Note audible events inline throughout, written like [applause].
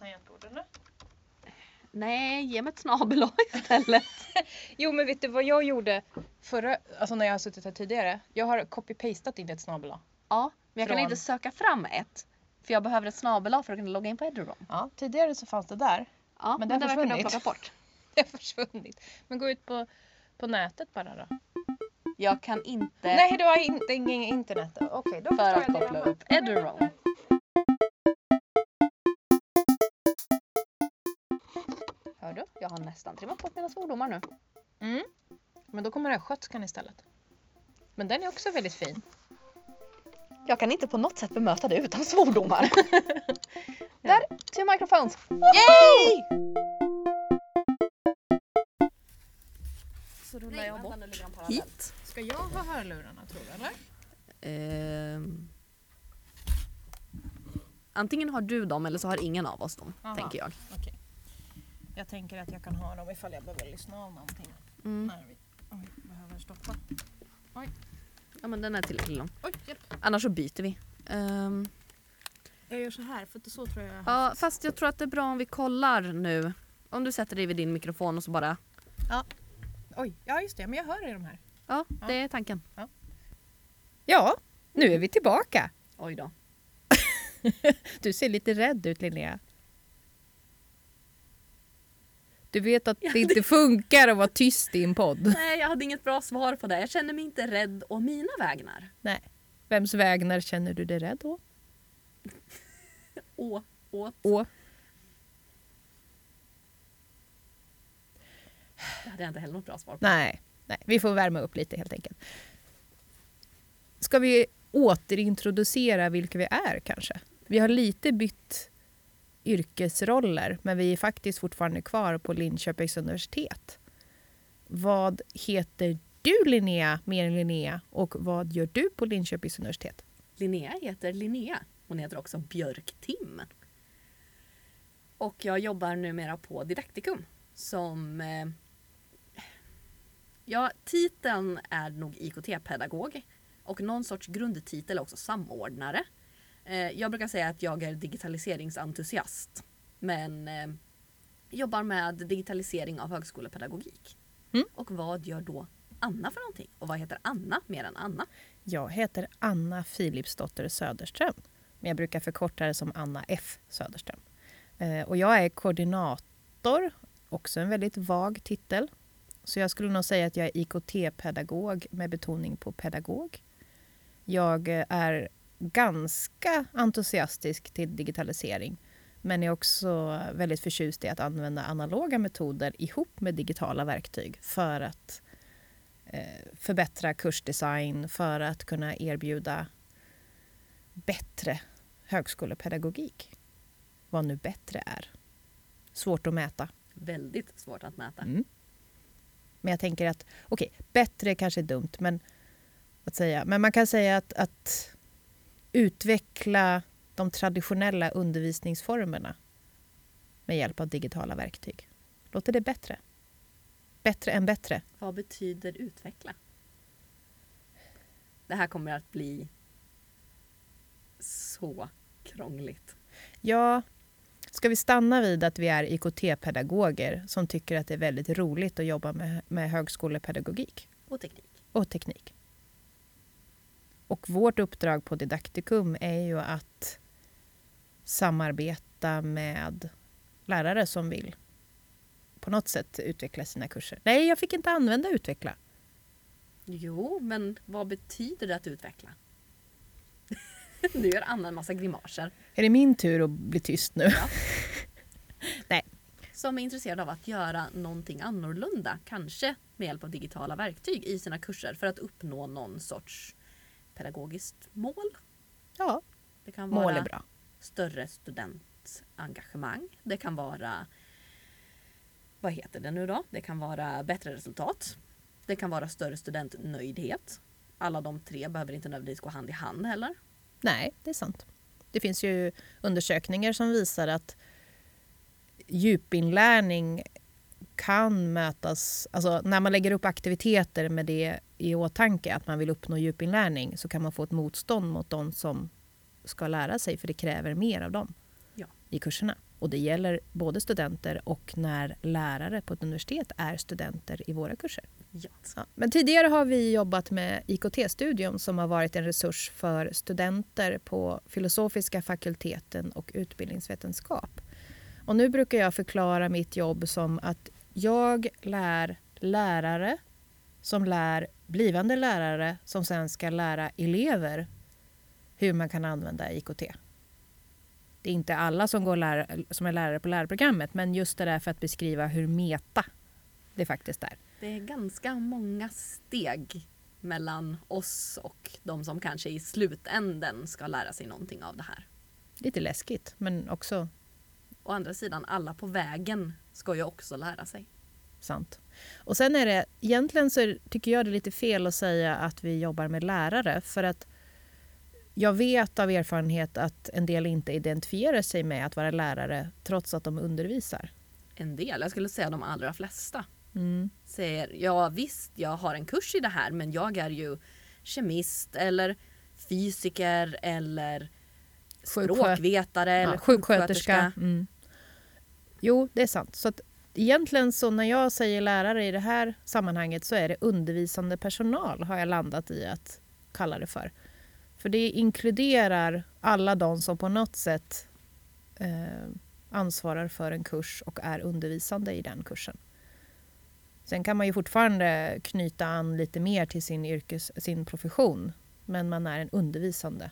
tangentbord eller? Nej, ge mig ett snabel istället. [laughs] Jo men vet du vad jag gjorde förra, alltså när jag har suttit här tidigare? Jag har copy-pastat in ett snabel ja, men jag kan Från- inte söka fram ett. För jag behöver ett snabel för att kunna logga in på Eduroam. Ja, tidigare så fanns det där. Ja, Men men, det har det verkar försvunnit. plockat bort. [laughs] Det har försvunnit. Men gå ut på, på nätet bara då. Jag kan inte Nej du har inte ingen internet. Okej då för att koppla upp Eduroam. Hör du? Jag har nästan trimmat bort mina svordomar nu. Mm. Men då kommer östgötskan istället. Men den är också väldigt fin. Jag kan inte på något sätt bemöta det utan svordomar. [laughs] Där, two microphones. Yay! Så rullar jag bort Hit. Ska jag ha hörlurarna tror du eller? Ehm. Antingen har du dem eller så har ingen av oss dem, Aha. tänker jag. Okej. Jag tänker att jag kan ha dem ifall jag behöver lyssna av någonting. Mm. När vi oj, behöver stoppa. Ja men den är tillräckligt lång. Oj, hjälp. Annars så byter vi. Ehm, Jag gör så här för att så tror jag... ja, fast jag tror att det är bra om vi kollar nu. Om du sätter dig vid din mikrofon och så bara... Oj, ja just det. Men jag hör i de här. Ja, det är tanken. Ja, nu är vi tillbaka. Oj då. [laughs] Du ser lite rädd ut Linnea. Du vet att det inte funkar att vara tyst i en podd. Nej, jag hade inget bra svar på det. Jag känner mig inte rädd å mina vägnar. Nej. Vems vägnar känner du dig rädd å? Å, åt. Å. Det hade jag inte heller något bra svar på. Nej, nej, vi får värma upp lite helt enkelt. Ska vi återintroducera vilka vi är kanske? Vi har lite bytt yrkesroller men vi är faktiskt fortfarande kvar på Linköpings universitet. Vad heter du Linnea, mer än Linnea och vad gör du på Linköpings universitet? Linnea heter Linnea. Hon heter också Björk-Tim. Och jag jobbar numera på Didaktikum som... Eh, ja, titeln är nog IKT-pedagog och någon sorts grundtitel är också samordnare. Eh, jag brukar säga att jag är digitaliseringsentusiast men eh, jobbar med digitalisering av högskolepedagogik. Mm. Och vad gör då Anna för någonting? Och vad heter Anna mer än Anna? Jag heter Anna Philipsdotter Söderström. Men jag brukar förkorta det som Anna F Söderström. Eh, och jag är koordinator, också en väldigt vag titel. Så jag skulle nog säga att jag är IKT-pedagog med betoning på pedagog. Jag är ganska entusiastisk till digitalisering men är också väldigt förtjust i att använda analoga metoder ihop med digitala verktyg för att eh, förbättra kursdesign för att kunna erbjuda bättre högskolepedagogik. Vad nu bättre är. Svårt att mäta. Väldigt svårt att mäta. Mm. Men jag tänker att, okej, bättre kanske är dumt, men att säga. Men man kan säga att, att utveckla de traditionella undervisningsformerna med hjälp av digitala verktyg. Låter det bättre? Bättre än bättre? Vad betyder utveckla? Det här kommer att bli så krångligt. Ja, ska vi stanna vid att vi är IKT-pedagoger som tycker att det är väldigt roligt att jobba med, med högskolepedagogik Och teknik. och teknik. Och vårt uppdrag på Didaktikum är ju att samarbeta med lärare som vill på något sätt utveckla sina kurser. Nej, jag fick inte använda utveckla. Jo, men vad betyder det att utveckla? [laughs] nu gör Anna en massa grimaser. Är det min tur att bli tyst nu? Ja. [laughs] Som är intresserad av att göra någonting annorlunda. Kanske med hjälp av digitala verktyg i sina kurser för att uppnå någon sorts pedagogiskt mål. Ja, Det kan mål vara är bra. större studentengagemang. Det kan vara vad heter det nu då? Det kan vara bättre resultat. Det kan vara större studentnöjdhet. Alla de tre behöver inte nödvändigtvis gå hand i hand heller. Nej, det är sant. Det finns ju undersökningar som visar att djupinlärning kan mötas... Alltså när man lägger upp aktiviteter med det i åtanke, att man vill uppnå djupinlärning, så kan man få ett motstånd mot de som ska lära sig, för det kräver mer av dem Ja. i kurserna. Och det gäller både studenter och när lärare på ett universitet är studenter i våra kurser. Ja. Ja. Men tidigare har vi jobbat med IKT-studion som har varit en resurs för studenter på filosofiska fakulteten och utbildningsvetenskap. Och nu brukar jag förklara mitt jobb som att jag lär lärare som lär blivande lärare som sen ska lära elever hur man kan använda IKT. Det är inte alla som, går lär, som är lärare på lärarprogrammet men just det där för att beskriva hur meta det faktiskt är. Det är ganska många steg mellan oss och de som kanske i slutänden ska lära sig någonting av det här. Lite läskigt men också Å andra sidan, alla på vägen ska ju också lära sig. Sant. Och sen är det, egentligen så är- tycker jag det är lite fel att säga att vi jobbar med lärare för att jag vet av erfarenhet att en del inte identifierar sig med att vara lärare trots att de undervisar. En del, jag skulle säga de allra flesta, Mm. säger ja visst, jag har en kurs i det här men jag är ju kemist eller fysiker eller språkvetare eller Ja, sjuksköterska. Mm. Jo, det är sant. Så att egentligen så när jag säger lärare i det här sammanhanget så är det undervisande personal har jag landat i att kalla det för. För det inkluderar alla de som på något sätt eh, ansvarar för en kurs och är undervisande i den kursen. Sen kan man ju fortfarande knyta an lite mer till sin, yrkes, sin profession men man är en undervisande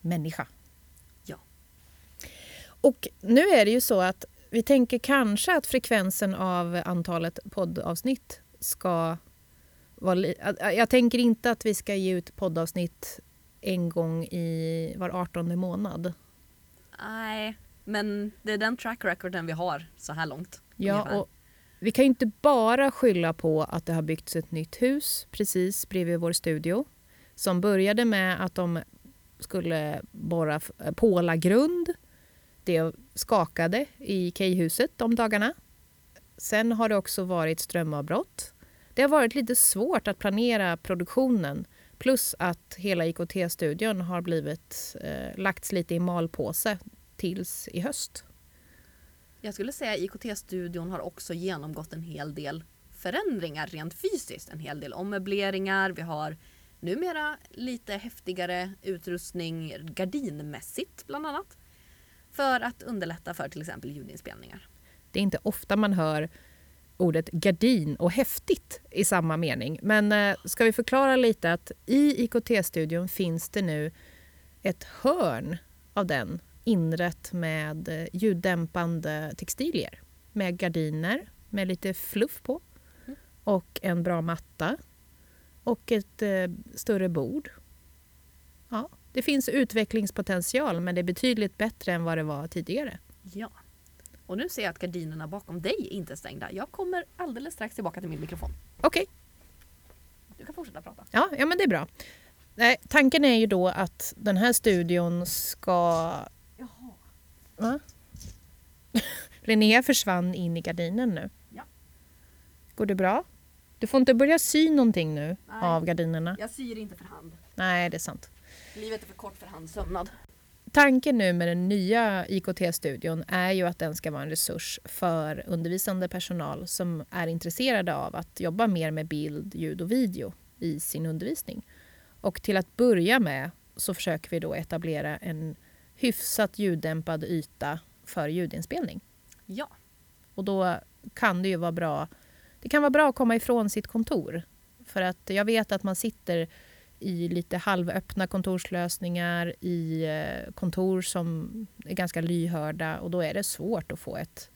människa. Ja. Och nu är det ju så att vi tänker kanske att frekvensen av antalet poddavsnitt ska vara... Jag tänker inte att vi ska ge ut poddavsnitt en gång i var 18 månad. Nej, men det är den track recorden vi har så här långt. Ja, ungefär. och vi kan inte bara skylla på att det har byggts ett nytt hus precis bredvid vår studio som började med att de skulle borra eh, påla grund. Det skakade i Keyhuset de dagarna. Sen har det också varit strömavbrott. Det har varit lite svårt att planera produktionen plus att hela IKT-studion har blivit eh, lagts lite i malpåse tills i höst. Jag skulle säga att IKT-studion har också genomgått en hel del förändringar rent fysiskt. En hel del ommöbleringar. Vi har numera lite häftigare utrustning gardinmässigt bland annat. För att underlätta för till exempel ljudinspelningar. Det är inte ofta man hör ordet gardin och häftigt i samma mening. Men eh, ska vi förklara lite att i IKT-studion finns det nu ett hörn av den inrett med eh, ljuddämpande textilier. Med gardiner med lite fluff på Mm. och en bra matta och ett eh, större bord. Ja, det finns utvecklingspotential men det är betydligt bättre än vad det var tidigare. Ja. Och nu ser jag att gardinerna bakom dig är inte stängda. Jag kommer alldeles strax tillbaka till min mikrofon. Okej. Du kan fortsätta prata. Ja, ja men det är bra. Nej, tanken är ju då att den här studion ska... Jaha. Va? [laughs] Linnea försvann in i gardinen nu. Ja. Går det bra? Du får inte börja sy någonting nu Nej. av gardinerna. Jag syr inte för hand. Nej, det är sant. Livet är för kort för handsömnad. Tanken nu med den nya IKT-studion är ju att den ska vara en resurs för undervisande personal som är intresserade av att jobba mer med bild, ljud och video i sin undervisning. Och till att börja med så försöker vi då etablera en hyfsat ljuddämpad yta för ljudinspelning. Ja. Och då kan det ju vara bra det kan vara bra att komma ifrån sitt kontor. För att jag vet att man sitter i lite halvöppna kontorslösningar, i eh, kontor som är ganska lyhörda och då är det svårt att få ett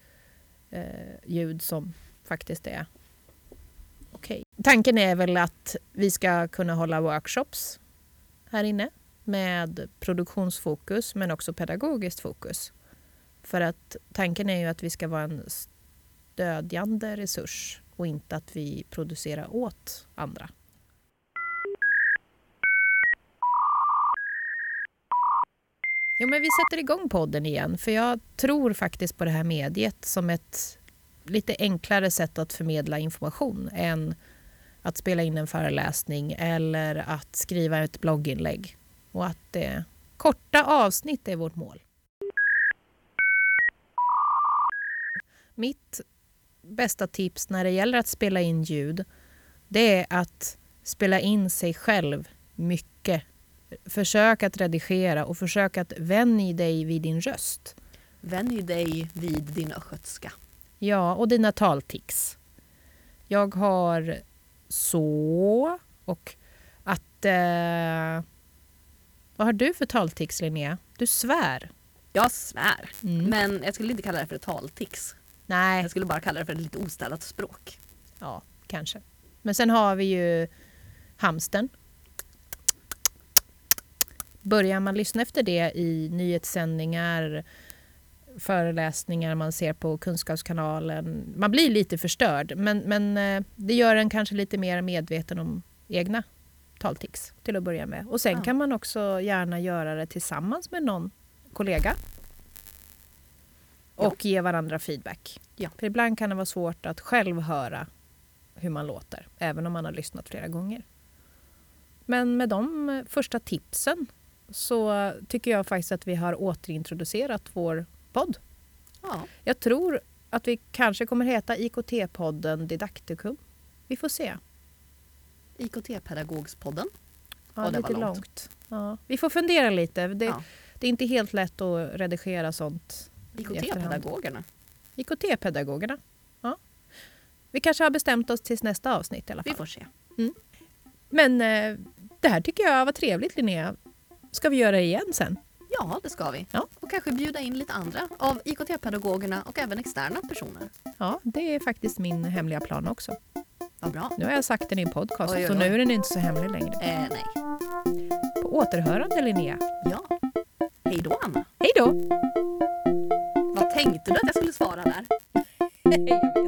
eh, ljud som faktiskt är okej. Tanken är väl att vi ska kunna hålla workshops här inne med produktionsfokus men också pedagogiskt fokus. För att tanken är ju att vi ska vara en stödjande resurs och inte att vi producerar åt andra. Jo, men vi sätter igång podden igen för jag tror faktiskt på det här mediet som ett lite enklare sätt att förmedla information än att spela in en föreläsning eller att skriva ett blogginlägg. Och att eh, korta avsnitt är vårt mål. mitt bästa tips när det gäller att spela in ljud det är att spela in sig själv mycket. Försök att redigera och försök att vänja dig vid din röst. Vänj dig vid din östgötska. Ja, och dina taltics. Jag har så och att... Eh, vad har du för taltics, Linnea? Du svär. Jag svär. Mm. Men jag skulle inte kalla det för taltics. Nej, Jag skulle bara kalla det för ett lite ostädat språk. ja, kanske. Men sen har vi ju hamsten. Börjar man lyssna efter det i nyhetssändningar, föreläsningar man ser på Kunskapskanalen. Man blir lite förstörd, men, men eh, det gör en kanske lite mer medveten om egna taltics till att börja med. Och sen Ja. kan man också gärna göra det tillsammans med någon kollega. Och ge varandra feedback. Ja. För ibland kan det vara svårt att själv höra hur man låter, även om man har lyssnat flera gånger. Men med de eh, första tipsen så tycker jag faktiskt att vi har återintroducerat vår podd. Ja, Jag tror att vi kanske kommer heta IKT-podden Didaktikum. Vi får se. IKT-pedagogspodden. Ja, det lite var långt. långt. Ja. Vi får fundera lite. Det, Ja. det är inte helt lätt att redigera sånt. IKT-pedagogerna. IKT-pedagogerna. Ja. Vi kanske har bestämt oss tills nästa avsnitt i alla Vi fall. får se. Men eh, det här tycker jag var trevligt Linnea. Ska vi göra det igen sen? Ja, det ska vi. Ja. Och kanske bjuda in lite andra av IKT-pedagogerna och även externa personer. Ja, det är faktiskt min hemliga plan också. Vad bra. Nu har jag sagt den i en podcast Oj, oj, så oj. nu är den inte så hemlig längre. Eh, nej. På återhörande Linnea. Ja. Hej då, Anna. Hej då! Vad tänkte du att jag skulle svara där? [laughs]